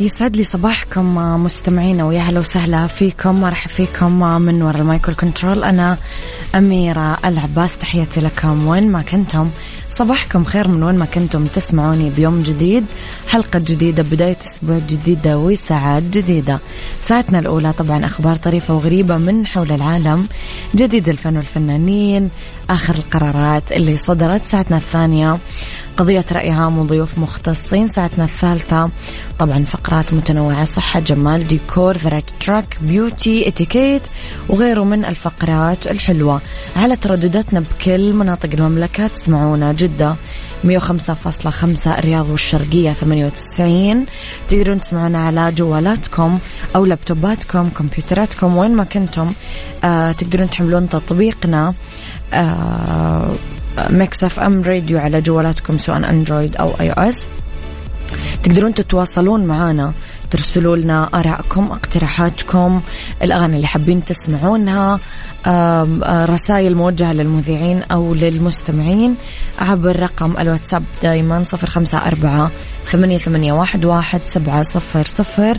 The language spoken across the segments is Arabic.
يسعد لي صباحكم مستمعينا ويا هلا وسهلا فيكم مرحبا فيكم من وراء المايكل كنترول أنا أميرة العباس تحياتي لكم وين ما كنتم. صباحكم خير من وين ما كنتم تسمعوني بيوم جديد حلقة جديدة بداية أسبوع جديدة وساعات جديدة. ساعتنا الأولى طبعا أخبار طريفة وغريبة من حول العالم جديد الفن والفنانين آخر القرارات اللي صدرت. ساعتنا الثانية قضية رأي عام وضيوف مختصين ساعتنا الثالثة. طبعا فقرات متنوعة صحة جمال ديكور the right track beauty اتيكيت وغيره من الفقرات الحلوة. على تردداتنا بكل مناطق المملكة تسمعونا جدة 105.5 الرياض والشرقية 98 تقدرون تسمعونا على جوالاتكم أو لابتوباتكم كمبيوتراتكم وين ما كنتم. آه تقدرون تحملون تطبيقنا. آه Mix FM Radio على جوالاتكم سواء Android أو اي أو اس تقدرون تتواصلون معنا ترسلوا لنا آرائكم اقتراحاتكم الأغاني اللي حابين تسمعونها رسائل موجهة للمذيعين أو للمستمعين عبر رقم الواتساب دايما صفر خمسة أربعة ثمانية, ثمانية واحد, واحد سبعة صفر صفر.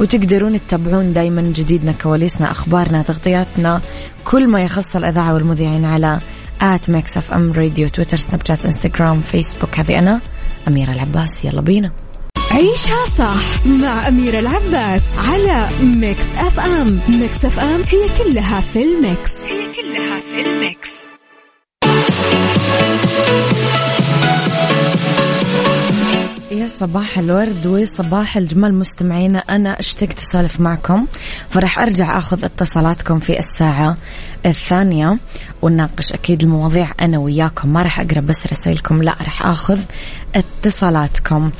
وتقدرون تتابعون دايما جديدنا كواليسنا أخبارنا تغطياتنا كل ما يخص الإذاعة والمذيعين على at Mix FM Radio تويتر سناب شات انستغرام فيسبوك هذه أنا أميرة العباس. يلا بينا. عيشها صح مع أميرة العباس على Mix FM Mix FM هي كلها في ال mix. هي كلها في ال mix. يا صباح الورد وصباح الجمال مستمعينا أنا اشتقت أسولف معكم فرح أرجع أخذ اتصالاتكم في الساعة الثانية ونناقش أكيد المواضيع أنا وياكم. ما راح أقرأ بس رسائلكم لا راح أخذ اتصالاتكم.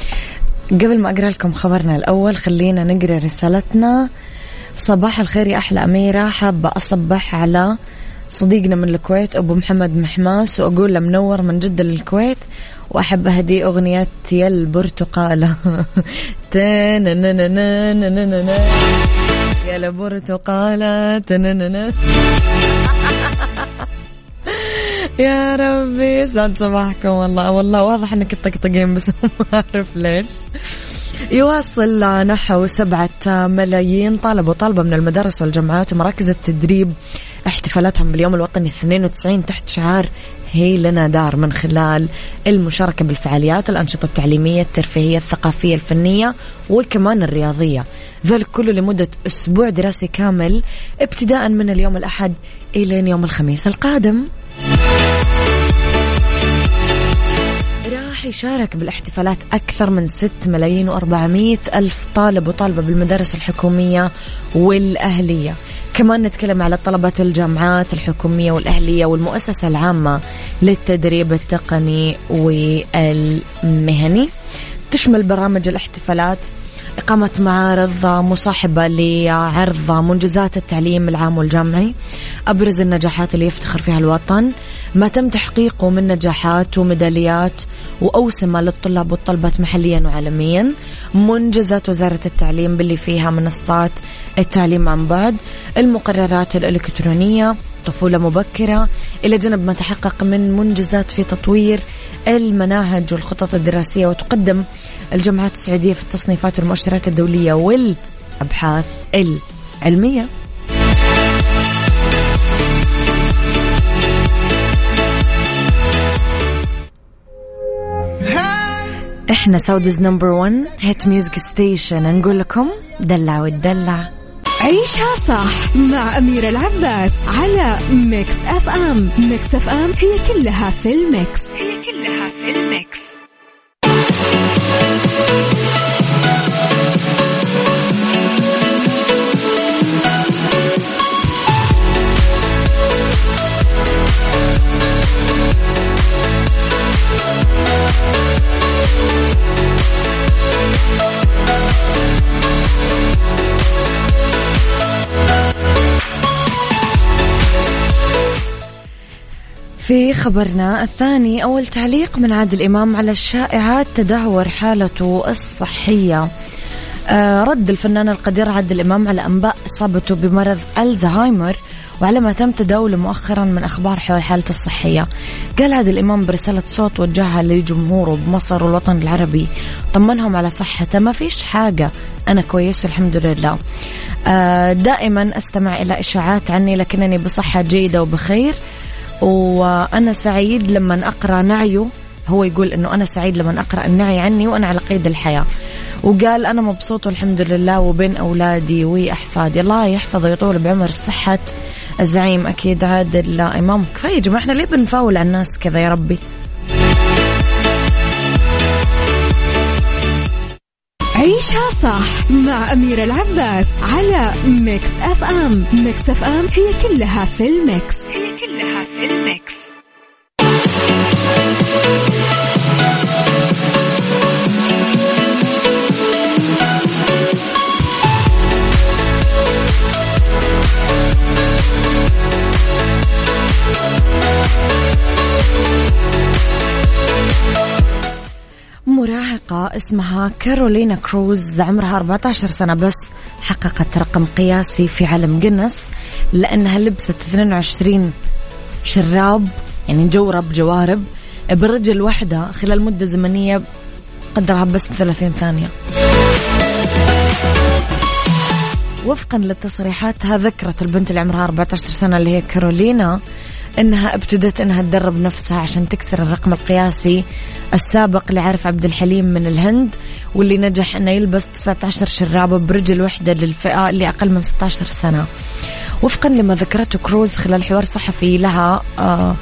قبل ما أقرأ لكم خبرنا الأول خلينا نقرأ رسالتنا. صباح الخير يا أحلى أميرة. حابة أصبح على صديقنا من الكويت أبو محمد محماس وأقول له منور من جدة للكويت وأحب أهدي أغنية يا البرتقالة. يا البرتقالة يا ربي سعد صباحكم. والله والله واضح إنك تطقطقين بس ما أعرف ليش. يواصل نحو سبعة ملايين طالب وطالبة من المدارس والجامعات ومراكز التدريب. احتفالاتهم باليوم الوطني 92 تحت شعار هي لنا دار من خلال المشاركة بالفعاليات الأنشطة التعليمية الترفيهية الثقافية الفنية وكمان الرياضية. ذلك كله لمدة أسبوع دراسي كامل ابتداء من اليوم الأحد إلى يوم الخميس القادم. راح يشارك بالاحتفالات أكثر من 6 ملايين و400 ألف طالب وطالبة بالمدارس الحكومية والأهلية. كمان نتكلم على طلبة الجامعات الحكومية والأهلية والمؤسسة العامة للتدريب التقني والمهني. تشمل برامج الاحتفالات إقامة معارض مصاحبة لعرض منجزات التعليم العام والجامعي أبرز النجاحات اللي يفتخر فيها الوطن ما تم تحقيقه من نجاحات وميداليات وأوسمة للطلاب والطلبات محليا وعالميا. منجزات وزارة التعليم باللي فيها منصات التعليم عن بعد. المقررات الإلكترونية طفولة مبكرة إلى جانب ما تحقق من منجزات في تطوير المناهج والخطط الدراسية. وتقدم الجامعات السعودية في التصنيفات والمؤشرات الدولية والأبحاث العلمية. إحنا Saudi's number 1 hit music station نقول لكم دلع وتدلع عيشها صح مع أميرة العباس على Mix FM Mix FM هي كلها في ال mix. هي كلها في ال mix. في خبرنا الثاني أول تعليق من عادل إمام على الشائعات تدهور حالته الصحية. آه رد الفنان القدير عادل إمام على أنباء إصابته بمرض ألزهايمر وعلى ما تم تداوله مؤخرا من أخبار حول حالته الصحية. قال عادل إمام برسالة صوت وجهها لجمهوره بمصر والوطن العربي. طمنهم على صحته. ما فيش حاجة. أنا كويس والحمد لله. آه دائما أستمع إلى إشاعات عني لكنني بصحة جيدة وبخير. وأنا سعيد لما أقرأ نعيه. هو يقول أنه أنا سعيد لما أقرأ النعي عني وأنا على قيد الحياة. وقال أنا مبسوط والحمد لله وبين أولادي وأحفادي. الله يحفظه ويطول بعمر صحة الزعيم أكيد عادل إمام. كفاية يا جماعة إحنا ليه بنفاول على الناس كذا يا ربي؟ عيشها صح مع أميرة العباس على Mix FM Mix FM هي كلها في ال mix. هي كلها في ال mix. اسمها كارولينا كروز عمرها 14 سنة بس. حققت رقم قياسي في عالم جنس لأنها لبست 22 شراب يعني جورب جوارب برجل واحدة خلال مدة زمنية قدرها بس 30 ثانية. وفقا لتصريحاتها ذكرت البنت اللي عمرها 14 سنة اللي هي كارولينا إنها ابتدت إنها تدرب نفسها عشان تكسر الرقم القياسي السابق لعرف عبد الحليم من الهند واللي نجح إنه يلبس 19 شرابة برجل واحدة للفئة اللي أقل من 16 سنة. وفقا لما ذكرته كروز خلال حوار صحفي لها آه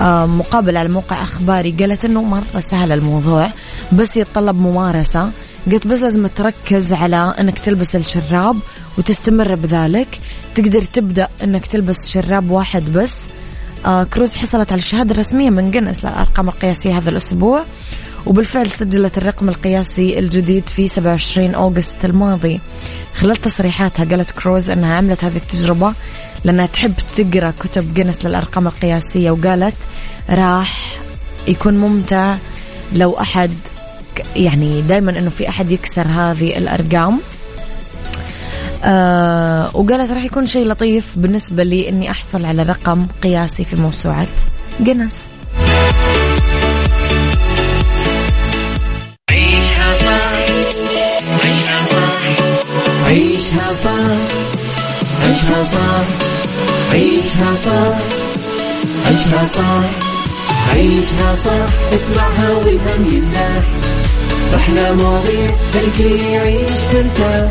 آه مقابل على موقع أخباري قالت إنه مرة سهل الموضوع بس يتطلب ممارسة قلت بس لازم تركز على إنك تلبس الشراب وتستمر بذلك تقدر تبدأ إنك تلبس شراب واحد بس كروز حصلت على الشهادة الرسمية من جنس للأرقام القياسية هذا الأسبوع وبالفعل سجلت الرقم القياسي الجديد في 27 أوغست الماضي. خلال تصريحاتها قالت كروز أنها عملت هذه التجربة لأنها تحب تقرأ كتب جنس للأرقام القياسية وقالت راح يكون ممتع لو أحد يعني دائما أنه في أحد يكسر هذه الأرقام. آه وقالت راح يكون شيء لطيف بالنسبة لي إني أحصل على رقم قياسي في موسوعة جنس. عيشها صح عيشها صح عيشها صح عيشها صح عيشها صح عيشها صح عيشها صح اسمعها والهم ينزاح. أحلى مواضيع خلي يعيش مرتاح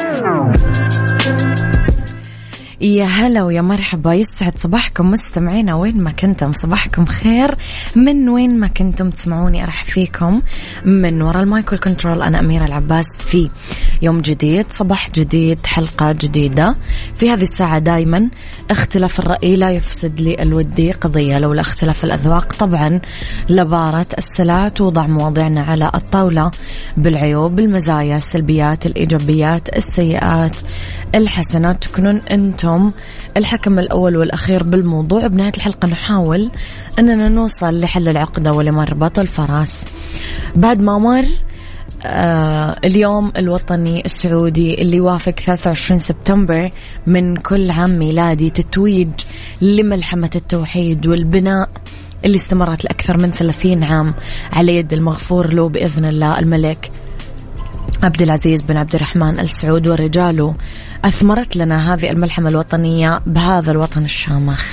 يا هلا ويا مرحبا. يسعد صباحكم مستمعينا وين ما كنتم. صباحكم خير. من وين ما كنتم تسمعوني أرحب فيكم. من وراء المايكل كنترول أنا أميرة العباس في يوم جديد صباح جديد حلقة جديدة. في هذه الساعة دائما اختلاف الرأي لا يفسد لي الودي قضية لولا اختلاف الأذواق. طبعا لبارة السلع توضع مواضيعنا على الطاولة. بالعيوب المزايا السلبيات الإيجابيات السيئات. الحسنات تكونون أنتم الحكم الأول والأخير بالموضوع. بنهاية الحلقة نحاول أننا نوصل لحل العقدة ولمربط الفرس بعد ما مر آه اليوم الوطني السعودي اللي يوافق 23 سبتمبر من كل عام ميلادي تتويج لملحمة التوحيد والبناء اللي استمرت لأكثر من 30 عام على يد المغفور له بإذن الله الملك عبد العزيز بن عبد الرحمن السعود ورجاله أثمرت لنا هذه الملحمة الوطنية بهذا الوطن الشامخ.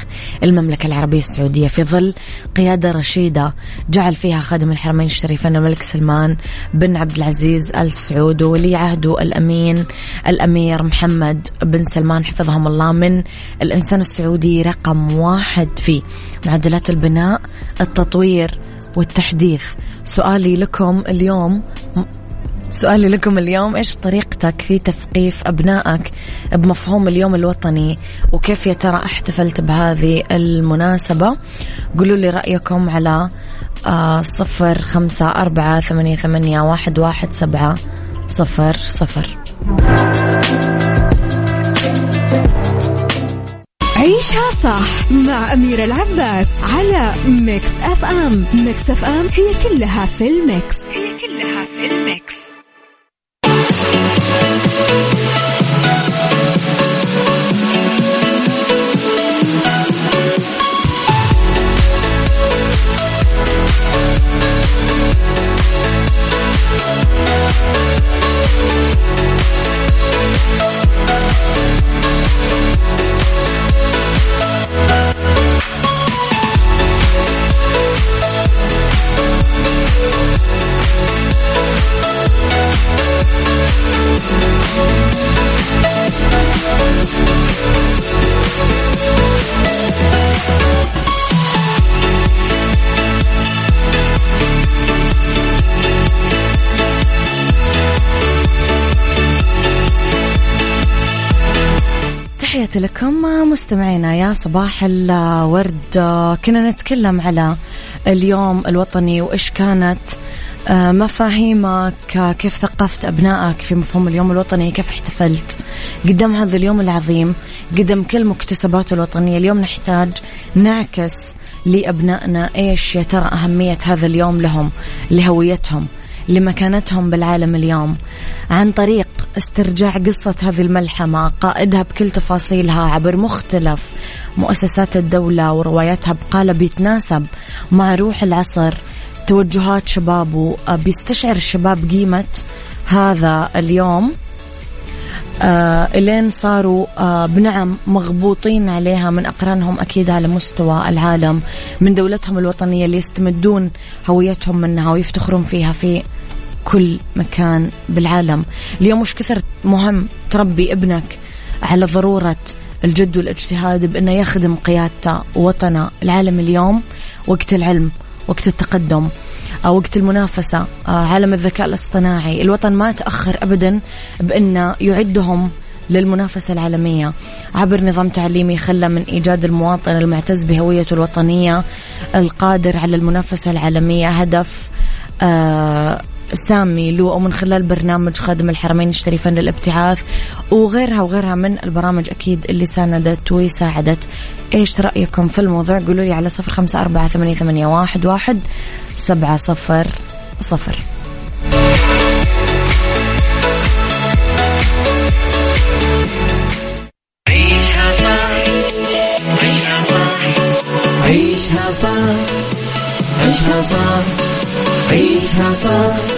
المملكة العربية السعودية في ظل قيادة رشيدة جعل فيها خادم الحرمين الشريفين الملك سلمان بن عبد العزيز آل سعود وولي عهده الأمين الأمير محمد بن سلمان حفظهم الله من الإنسان السعودي رقم واحد في معدلات البناء التطوير والتحديث. سؤالي لكم اليوم سؤالي لكم اليوم إيش طريقتك في تثقيف أبنائك بمفهوم اليوم الوطني؟ وكيف يا ترى احتفلت بهذه المناسبة؟ قولوا لي رأيكم على آه صفر خمسة أربعة ثمانية, ثمانية واحد, واحد سبعة صفر صفر. عيشها صح مع أميرة العباس على ميكس أف أم. ميكس أف أم هي كلها في الميكس. تحياتي لكم مستمعينا يا صباح الورد. كنا نتكلم على اليوم الوطني وإيش كانت آه، مفاهيمك كيف ثقفت أبنائك في مفهوم اليوم الوطني كيف احتفلت. قدام هذا اليوم العظيم قدم كل مكتسباته الوطنية. اليوم نحتاج نعكس لأبنائنا إيش يا ترى أهمية هذا اليوم لهم لهويتهم لمكانتهم بالعالم اليوم. عن طريق استرجاع قصة هذه الملحمة قائدها بكل تفاصيلها عبر مختلف مؤسسات الدولة ورواياتها بقالب يتناسب مع روح العصر. توجهات شبابه بيستشعر الشباب قيمة هذا اليوم. آه إلين صاروا آه بنعم مغبوطين عليها من أقرانهم أكيد على مستوى العالم. من دولتهم الوطنية اللي يستمدون هويتهم منها ويفتخرون فيها في كل مكان بالعالم. اليوم مش كثر مهم تربي ابنك على ضرورة الجد والاجتهاد بأنه يخدم قيادته ووطنه العالم اليوم وقت العلم وقت التقدم وقت المنافسة عالم الذكاء الاصطناعي. الوطن ما تأخر أبدا بأنه يعدهم للمنافسة العالمية. عبر نظام تعليمي خلى من إيجاد المواطن المعتز بهويته الوطنية القادر على المنافسة العالمية. هدف آه سامي له أو من خلال برنامج خادم الحرمين الشريفين للابتعاث وغيرها وغيرها من البرامج أكيد اللي ساندت وساعدت. إيش رأيكم في الموضوع؟ قولوا لي على صفر خمسة أربعة ثمانية, ثمانية واحد, واحد سبعة صفر صفر. عيشها صح عيشها صح عيشها صح عيشها صح عيشها صح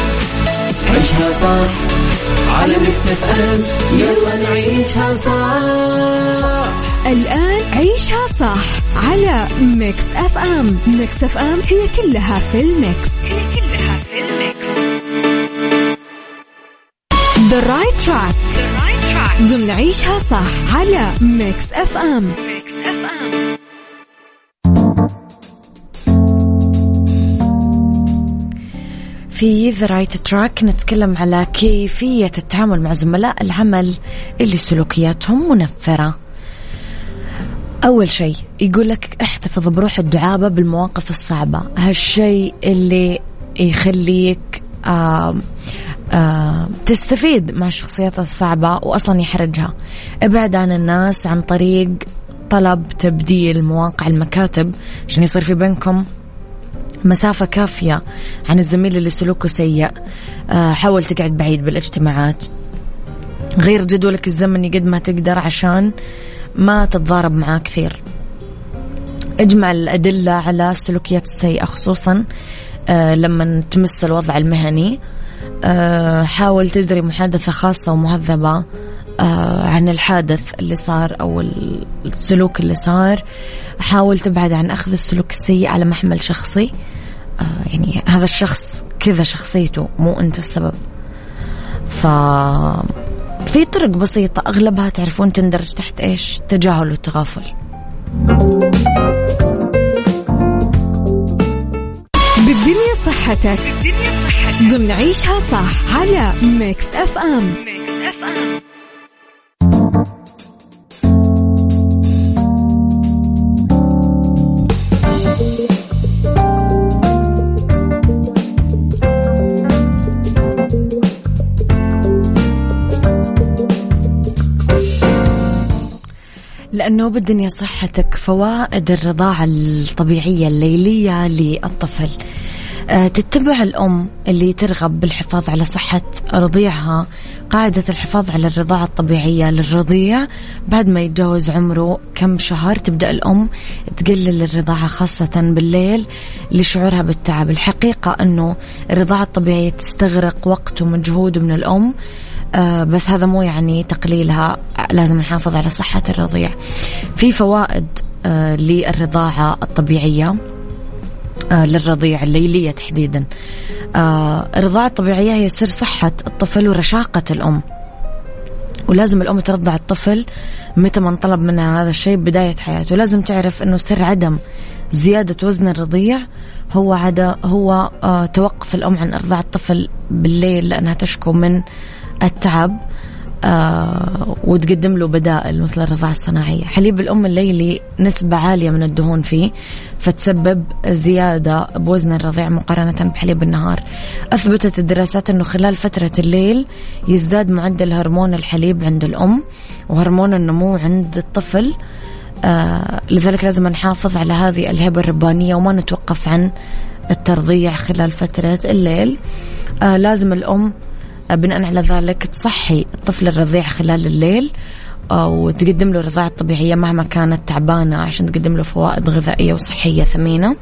عيشها صح على Mix FM. يلا نعيشها صح الآن عيشها صح على Mix FM. Mix FM هي كلها في ال mix. هي كلها في ال mix. the right track ضمن عيشها صح على Mix FM. Mix FM. في the right track نتكلم على كيفية التعامل مع زملاء العمل اللي سلوكياتهم منفرة. أول شيء يقول لك احتفظ بروح الدعابة بالمواقف الصعبة. هالشيء اللي يخليك آه تستفيد مع الشخصيات الصعبة وأصلا يحرجها. أبعد عن الناس عن طريق طلب تبديل مواقع المكاتب عشان يصير في بينكم؟ مسافة كافية عن الزميل اللي سلوكه سيء. آه حاول تقعد بعيد بالاجتماعات. غير جدولك الزمني قد ما تقدر عشان ما تتضارب معاه كثير. اجمع الأدلة على السلوكيات السيئة خصوصا آه لما تمس الوضع المهني. آه حاول تجري محادثة خاصة ومهذبة عن الحادث اللي صار أو السلوك اللي صار. حاول تبعد عن أخذ السلوك السيء على محمل شخصي. يعني هذا الشخص كذا شخصيته مو أنت السبب. ف في طرق بسيطة أغلبها تعرفون تندرج تحت إيش؟ تجاهل والتغافل بالدنيا صحتك. بالدنيا صحتك صح على Mix FM Mix FM لأنه بالدنيا صحتك فوائد الرضاعة الطبيعية الليلية للطفل. آه، تتبع الأم اللي ترغب بالحفاظ على صحة رضيعها قاعدة الحفاظ على الرضاعة الطبيعية للرضيع. بعد ما يتجاوز عمره كم شهر تبدأ الأم تقلل الرضاعة خاصة بالليل لشعورها بالتعب. الحقيقة أنه الرضاعة الطبيعية تستغرق وقت ومجهود من الأم. بس هذا مو يعني تقليلها لازم نحافظ على صحة الرضيع. في فوائد آه للرضاعة الطبيعية آه للرضيع الليلية تحديدا. آه الرضاعة الطبيعية هي سر صحة الطفل ورشاقة الأم. ولازم الأم ترضع الطفل متى ما انطلب منها هذا الشيء بداية حياته. لازم تعرف أنه سر عدم زيادة وزن الرضيع هو عدا هو آه توقف الأم عن إرضاع الطفل بالليل لأنها تشكو من التعب آه وتقدم له بدائل مثل الرضاعة الصناعية. حليب الأم الليلي نسبة عالية من الدهون فيه فتسبب زيادة بوزن الرضيع مقارنة بحليب النهار. أثبتت الدراسات أنه خلال فترة الليل يزداد معدل هرمون الحليب عند الأم وهرمون النمو عند الطفل. آه لذلك لازم نحافظ على هذه الهبة الربانية وما نتوقف عن الترضيع خلال فترة الليل. آه لازم الأم بناء على ذلك تصحي الطفل الرضيع خلال الليل آه، وتقدم له الرضاعة الطبيعية مهما كانت تعبانة عشان تقدم له فوائد غذائية وصحية ثمينة.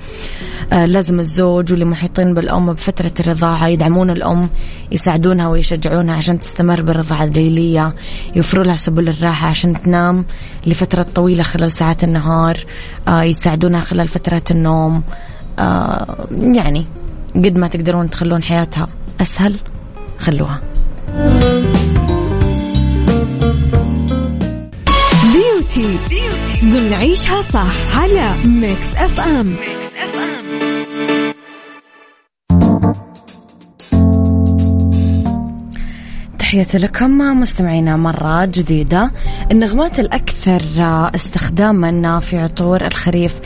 آه، لازم الزوج واللي محيطين بالأم بفترة الرضاعة يدعمون الأم يساعدونها ويشجعونها عشان تستمر بالرضاعة الليلية يوفروا لها سبل الراحة عشان تنام لفترة طويلة خلال ساعات النهار آه، يساعدونها خلال فترة النوم. يعني قد ما تقدرون تخلون حياتها أسهل. خلوها. beauty ضمن عيشها صح على Mix FM Mix تحياتي لكم مستمعينا مرة جديدة. النغمات الأكثر استخداما في عطور الخريف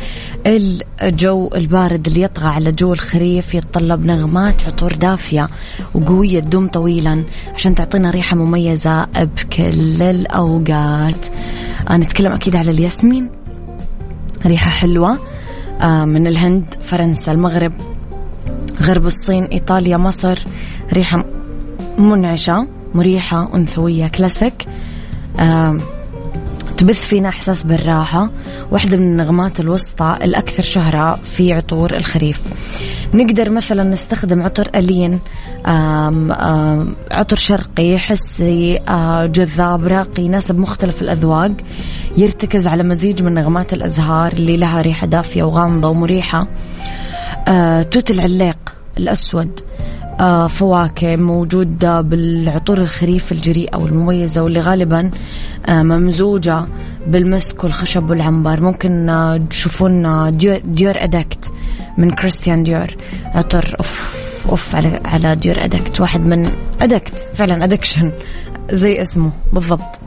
الجو البارد اللي يطغى على جو الخريف يتطلب نغمات عطور دافية وقوية تدوم طويلا عشان تعطينا ريحة مميزة بكل الأوقات. أنا أتكلم أكيد على الياسمين. ريحة حلوة آه، من الهند فرنسا المغرب غرب الصين إيطاليا مصر. ريحة منعشة. مريحة أنثوية كلاسيك. تبث فينا إحساس بالراحة. واحدة من النغمات الوسطى الأكثر شهرة في عطور الخريف. نقدر مثلا نستخدم عطر ألين. آم آم عطر شرقي حسي جذاب راقي يناسب مختلف الأذواق. يرتكز على مزيج من نغمات الأزهار اللي لها ريحة دافية وغامضة ومريحة. توت العلاق الأسود. فواكه موجود بالعطور الخريف الجريئة والمميزة واللي غالبا آه، ممزوجة بالمسك والخشب والعنبر ممكن آه، تشوفون Dior, Dior Addict من Christian Dior. عطر أوف أوف على على Dior Addict. واحد من Addict فعلا addiction زي اسمه بالضبط.